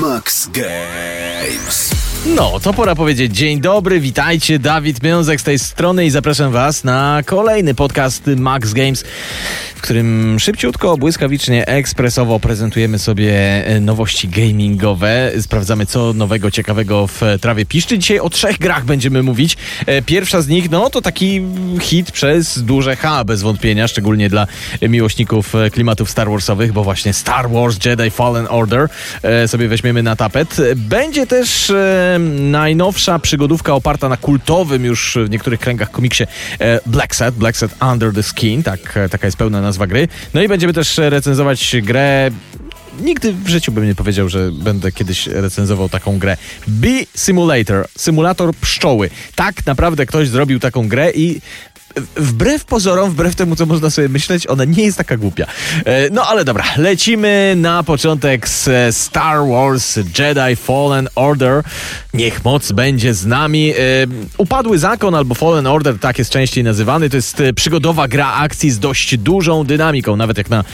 Max Games. No, to pora powiedzieć dzień dobry, witajcie, Dawid Miązek z tej strony i zapraszam was na kolejny podcast Max Games, w którym szybciutko, błyskawicznie, ekspresowo prezentujemy sobie e, nowości gamingowe, sprawdzamy co nowego, ciekawego w trawie piszczy. Dzisiaj o trzech grach będziemy mówić. E, Pierwsza z nich, no to taki hit przez duże H, bez wątpienia, szczególnie dla miłośników e, klimatów Star Warsowych, bo właśnie Star Wars Jedi Fallen Order sobie weźmiemy na tapet. Będzie też najnowsza przygodówka oparta na kultowym już w niektórych kręgach komiksie e, Black Set, Black Set Under the Skin, tak, e, taka jest pełna nazwa gry. No i będziemy też recenzować grę Nigdy w życiu bym nie powiedział, że będę kiedyś recenzował taką grę. Bee Simulator, symulator pszczoły. Tak naprawdę ktoś zrobił taką grę i wbrew pozorom, wbrew temu, co można sobie myśleć, ona nie jest taka głupia. E, No ale dobra, lecimy na początek z e, Star Wars Jedi Fallen Order. Niech moc będzie z nami. E, Upadły zakon albo Fallen Order, tak jest częściej nazywany. To jest przygodowa gra akcji z dość dużą dynamiką, nawet jak na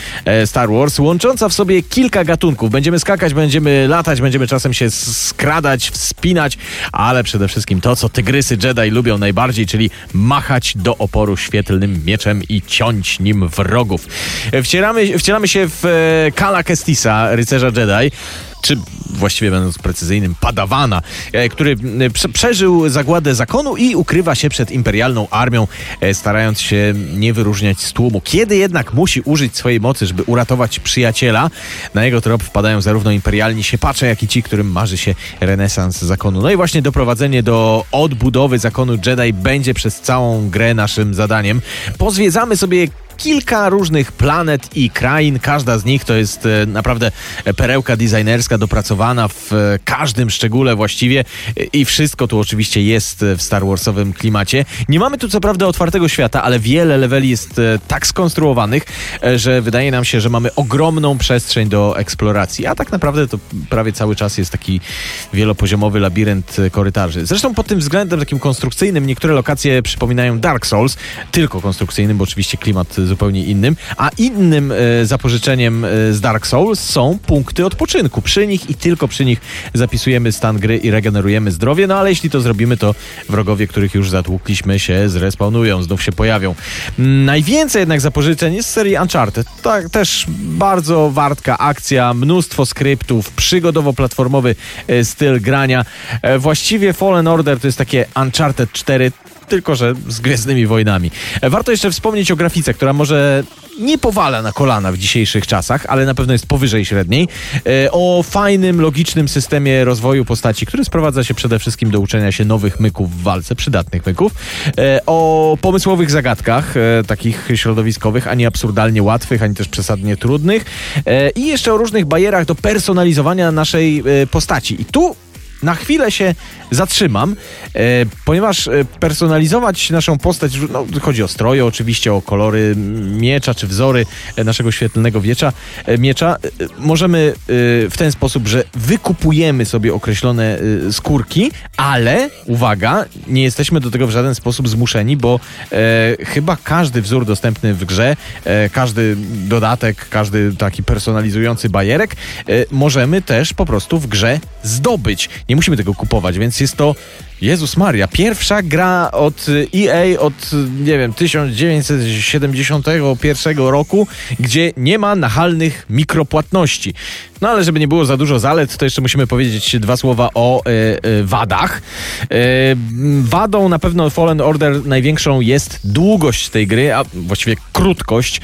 Star Wars, łącząca w sobie kilka gatunków. Będziemy skakać, będziemy latać, będziemy czasem się skradać, wspinać, ale przede wszystkim to, co tygrysy Jedi lubią najbardziej, czyli machać do oporu świetlnym mieczem i ciąć nim wrogów. E, Wcieramy, wcielamy się w e, Kala Kestisa, rycerza Jedi czy właściwie będąc precyzyjnym, padawana, e, który przeżył zagładę zakonu i ukrywa się przed imperialną armią, e, starając się nie wyróżniać z tłumu. Kiedy jednak musi użyć swojej mocy, żeby uratować przyjaciela, na jego trop wpadają zarówno imperialni siepacze, jak i ci, którym marzy się renesans zakonu. No i właśnie doprowadzenie do odbudowy zakonu Jedi będzie przez całą grę naszym zadaniem. Pozwiedzamy sobie kilka różnych planet i krain. Każda z nich to jest e, naprawdę perełka designerska dopracowana w e, każdym szczególe właściwie E, i wszystko tu oczywiście jest e, w Star Warsowym klimacie. Nie mamy tu co prawda otwartego świata, ale wiele leveli jest e, tak skonstruowanych, e, że wydaje nam się, że mamy ogromną przestrzeń do eksploracji, a tak naprawdę to prawie cały czas jest taki wielopoziomowy labirynt e, korytarzy. Zresztą pod tym względem takim konstrukcyjnym niektóre lokacje przypominają Dark Souls, tylko konstrukcyjnym, bo oczywiście klimat zupełnie innym, a innym e, zapożyczeniem e, z Dark Souls są punkty odpoczynku. Przy nich i tylko przy nich zapisujemy stan gry i regenerujemy zdrowie, no ale jeśli to zrobimy, to wrogowie, których już zatłukliśmy się zrespawnują, znów się pojawią. Najwięcej jednak zapożyczeń jest z serii Uncharted. Tak, też bardzo wartka akcja, mnóstwo skryptów, przygodowo-platformowy e, styl grania. Właściwie Fallen Order to jest takie Uncharted 4, tylko że z Gwiezdnymi Wojnami. E, Warto jeszcze wspomnieć o grafice, która może nie powala na kolana w dzisiejszych czasach, ale na pewno jest powyżej średniej. E, O fajnym, logicznym systemie rozwoju postaci, który sprowadza się przede wszystkim do uczenia się nowych myków w walce, przydatnych myków. E, O pomysłowych zagadkach, takich środowiskowych, ani absurdalnie łatwych, ani też przesadnie trudnych. I jeszcze o różnych barierach do personalizowania naszej postaci. I tu na chwilę się zatrzymam, e, ponieważ e, personalizować naszą postać, no, chodzi o stroje, oczywiście o kolory miecza czy wzory e, naszego świetlnego wiecza, e, miecza, możemy w ten sposób, że wykupujemy sobie określone skórki, ale uwaga, nie jesteśmy do tego w żaden sposób zmuszeni, bo e, chyba każdy wzór dostępny w grze, e, każdy dodatek, każdy taki personalizujący bajerek, możemy też po prostu w grze zdobyć. Nie musimy tego kupować, więc jest to Jezus Maria, pierwsza gra od EA od, nie wiem, 1971 roku, gdzie nie ma nachalnych mikropłatności. No ale żeby nie było za dużo zalet, to jeszcze musimy powiedzieć dwa słowa o e, e, wadach. E, wadą na pewno Fallen Order największą jest długość tej gry, a właściwie krótkość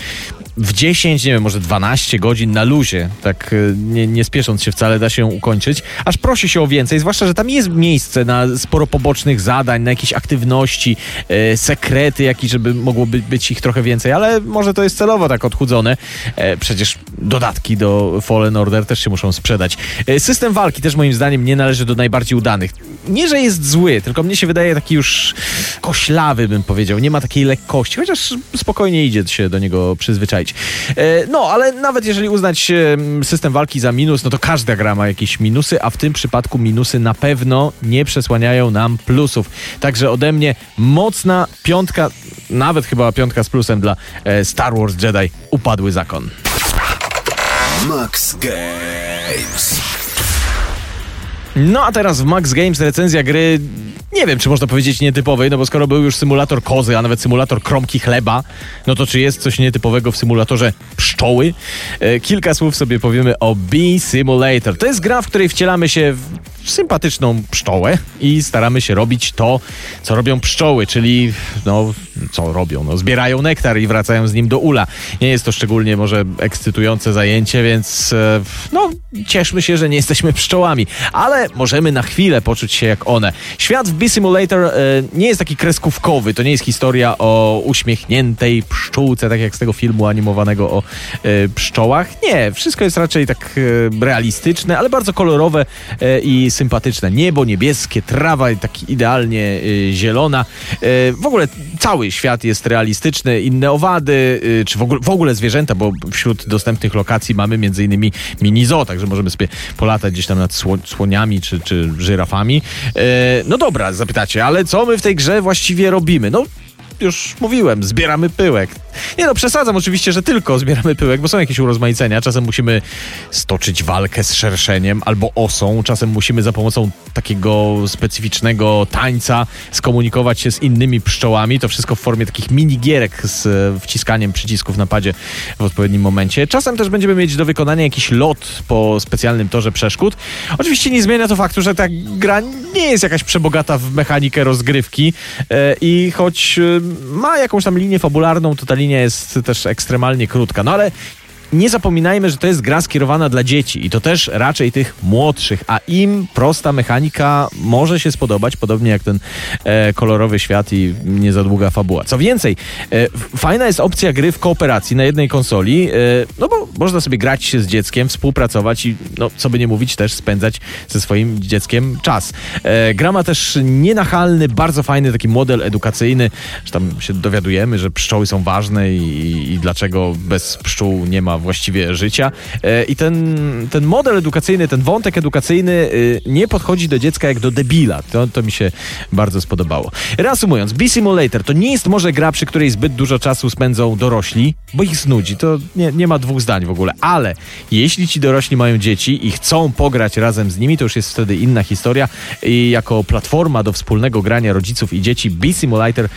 w 10, nie wiem, może 12 godzin na luzie, tak e, nie, nie spiesząc się wcale, da się ukończyć. Aż prosi się o więcej, zwłaszcza, że tam jest miejsce na sporo pobocznych zadań, na jakieś aktywności, e, sekrety, jakieś, żeby mogło by, być ich trochę więcej, ale może to jest celowo tak odchudzone. E, przecież dodatki do Fallen Order też się muszą sprzedać. E, system walki też moim zdaniem nie należy do najbardziej udanych. Nie, że jest zły, tylko mnie się wydaje taki już koślawy, bym powiedział. Nie ma takiej lekkości, chociaż spokojnie idzie się do niego przyzwyczaić. E, No, ale nawet jeżeli uznać e, system walki za minus, no to każda gra ma jakieś minusy, a w tym przypadku minusy na pewno nie przesłaniają nam plusów. Także ode mnie mocna piątka, nawet chyba piątka z plusem dla e, Star Wars Jedi Upadły Zakon. Max Games. No a teraz w Max Games recenzja gry, nie wiem czy można powiedzieć nietypowej, no bo skoro był już symulator kozy, a nawet symulator kromki chleba, no to czy jest coś nietypowego w symulatorze pszczoły? E, kilka słów sobie powiemy o Bee Simulator. To jest gra, w której wcielamy się w sympatyczną pszczołę i staramy się robić to, co robią pszczoły, czyli no, co robią? No, zbierają nektar i wracają z nim do ula. Nie jest to szczególnie może ekscytujące zajęcie, więc e, no, cieszmy się, że nie jesteśmy pszczołami, ale możemy na chwilę poczuć się jak one. Świat w Bee Simulator e, nie jest taki kreskówkowy, to nie jest historia o uśmiechniętej pszczółce, tak jak z tego filmu animowanego o e, pszczołach. Nie, wszystko jest raczej tak realistyczne, ale bardzo kolorowe i sympatyczne. Niebo niebieskie, trawa tak idealnie y, zielona. Y, w ogóle cały świat jest realistyczny, inne owady, y, czy w ogóle, w ogóle zwierzęta, bo wśród dostępnych lokacji mamy innymi mini zoo, także możemy sobie polatać gdzieś tam nad sło, słoniami czy, czy żyrafami. no dobra, zapytacie, ale co my w tej grze właściwie robimy? No już mówiłem, zbieramy pyłek. Nie no, przesadzam oczywiście, że tylko zbieramy pyłek, bo są jakieś urozmaicenia. Czasem musimy stoczyć walkę z szerszeniem albo osą, czasem musimy za pomocą takiego specyficznego tańca skomunikować się z innymi pszczołami. To wszystko w formie takich minigierek z e, wciskaniem przycisków na padzie w odpowiednim momencie. Czasem też będziemy mieć do wykonania jakiś lot po specjalnym torze przeszkód. Oczywiście nie zmienia to faktu, że ta gra nie jest jakaś przebogata w mechanikę rozgrywki e, i choć e, ma jakąś tam linię fabularną, to ta linia jest też ekstremalnie krótka. No ale nie zapominajmy, że to jest gra skierowana dla dzieci i to też raczej tych młodszych, a im prosta mechanika może się spodobać, podobnie jak ten e, kolorowy świat i nie za długa fabuła. Co więcej, e, fajna jest opcja gry w kooperacji na jednej konsoli, e, no bo można sobie grać się z dzieckiem, współpracować i, no, co by nie mówić, też spędzać ze swoim dzieckiem czas. E, gra ma też nienachalny, bardzo fajny taki model edukacyjny, że tam się dowiadujemy, że pszczoły są ważne i, i dlaczego bez pszczół nie ma właściwie życia. E, I ten, ten model edukacyjny, ten wątek edukacyjny y, nie podchodzi do dziecka jak do debila. To, to mi się bardzo spodobało. Reasumując, Bee Simulator to nie jest może gra, przy której zbyt dużo czasu spędzą dorośli, bo ich znudzi. To nie, nie ma dwóch zdań w ogóle. Ale jeśli ci dorośli mają dzieci i chcą pograć razem z nimi, to już jest wtedy inna historia. I jako platforma do wspólnego grania rodziców i dzieci, Bee Simulator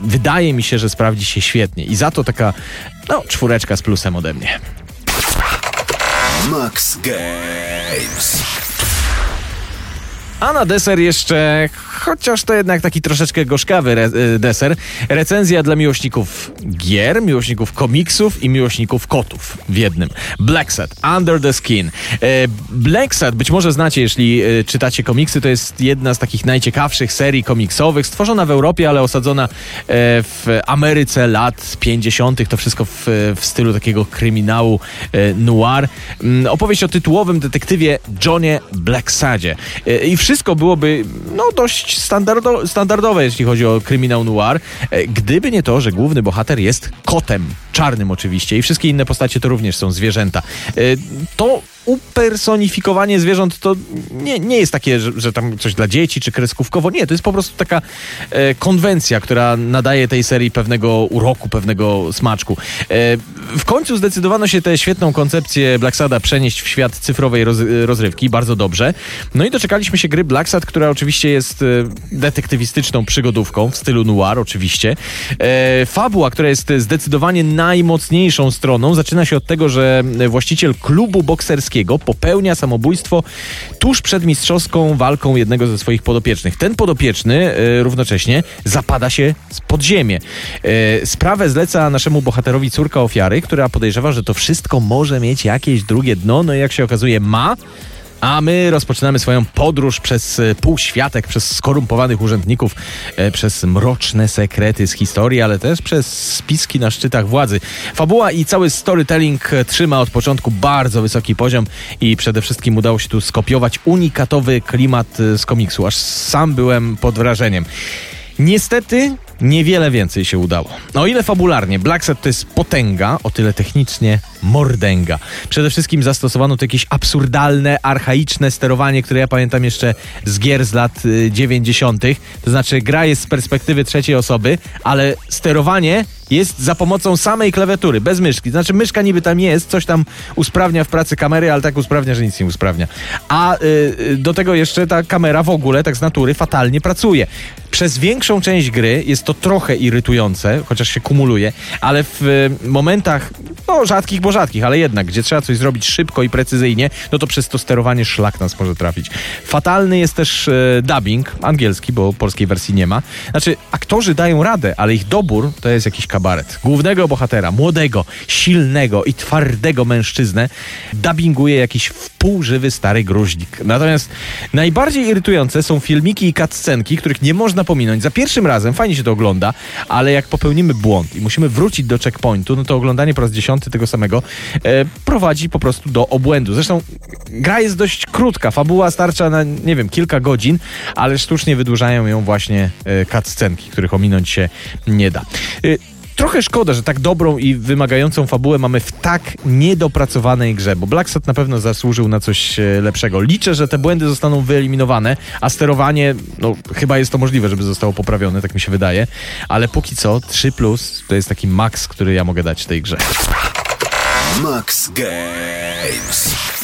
wydaje mi się, że sprawdzi się świetnie. I za to taka, no, czwóreczka z plusem ode mnie. Max Games. A na deser jeszcze, chociaż to jednak taki troszeczkę gorzkawy re y, deser, recenzja dla miłośników gier, miłośników komiksów i miłośników kotów w jednym. Black Set, Under the Skin. E, Black Set, być może znacie, jeśli e, czytacie komiksy, to jest jedna z takich najciekawszych serii komiksowych, stworzona w Europie, ale osadzona e, w Ameryce lat 50. To wszystko w, w stylu takiego kryminału noir. Mm, opowieść o tytułowym detektywie Johnie Blacksadzie. I wszystko byłoby no, dość standardo standardowe, jeśli chodzi o kryminał noir, e, gdyby nie to, że główny bohater jest kotem, czarnym oczywiście i wszystkie inne postacie to również są zwierzęta. E, to upersonifikowanie zwierząt to nie, nie jest takie, że, że, tam coś dla dzieci czy kreskówkowo. Nie, to jest po prostu taka e, konwencja, która nadaje tej serii pewnego uroku, pewnego smaczku. E, w końcu zdecydowano się tę świetną koncepcję Blacksada przenieść w świat cyfrowej roz, rozrywki, bardzo dobrze. No i doczekaliśmy się gry Blacksad, która oczywiście jest e, detektywistyczną przygodówką w stylu noir oczywiście. E, fabuła, która jest zdecydowanie najmocniejszą stroną, zaczyna się od tego, że właściciel klubu bokserskiego popełnia samobójstwo tuż przed mistrzowską walką jednego ze swoich podopiecznych. Ten podopieczny e, równocześnie zapada się z podziemie. E, sprawę zleca naszemu bohaterowi córka ofiary, która podejrzewa, że to wszystko może mieć jakieś drugie dno, no i jak się okazuje ma, a my rozpoczynamy swoją podróż przez e, półświatek, przez skorumpowanych urzędników, e, przez mroczne sekrety z historii, ale też przez spiski na szczytach władzy. Fabuła i cały storytelling e, trzyma od początku bardzo wysoki poziom i przede wszystkim udało się tu skopiować unikatowy klimat z komiksu. Aż sam byłem pod wrażeniem. Niestety niewiele więcej się udało. O ile fabularnie Black Set to jest potęga, o tyle technicznie mordęga. Przede wszystkim zastosowano tu jakieś absurdalne, archaiczne sterowanie, które ja pamiętam jeszcze z gier z lat y, 90. To znaczy gra jest z perspektywy trzeciej osoby, ale sterowanie jest za pomocą samej klawiatury, bez myszki. Znaczy myszka niby tam jest, coś tam usprawnia w pracy kamery, ale tak usprawnia, że nic nie usprawnia. A y, y, do tego jeszcze ta kamera w ogóle tak z natury fatalnie pracuje. Przez większą część gry jest to trochę irytujące, chociaż się kumuluje, ale w y, momentach, no rzadkich, bo rzadkich, ale jednak, gdzie trzeba coś zrobić szybko i precyzyjnie, no to przez to sterowanie szlak nas może trafić. Fatalny jest też y, dubbing, angielski, bo polskiej wersji nie ma. Znaczy, aktorzy dają radę, ale ich dobór to jest jakiś kabaret. Głównego bohatera, młodego, silnego i twardego mężczyznę dubbinguje jakiś wpółżywy stary gruźnik. Natomiast najbardziej irytujące są filmiki i cutscenki, których nie można pominąć. Za pierwszym razem fajnie się to ogląda, ale jak popełnimy błąd i musimy wrócić do checkpointu, no to oglądanie po raz dziesiąty tego samego e, prowadzi po prostu do obłędu. Zresztą gra jest dość krótka, fabuła starcza na, nie wiem, kilka godzin, ale sztucznie wydłużają ją właśnie e, cutscenki, których ominąć się nie da. E, Trochę szkoda, że tak dobrą i wymagającą fabułę mamy w tak niedopracowanej grze, bo Blacksat na pewno zasłużył na coś lepszego. Liczę, że te błędy zostaną wyeliminowane, a sterowanie, no chyba jest to możliwe, żeby zostało poprawione, tak mi się wydaje, ale póki co 3 plus to jest taki maks, który ja mogę dać tej grze. Max Games.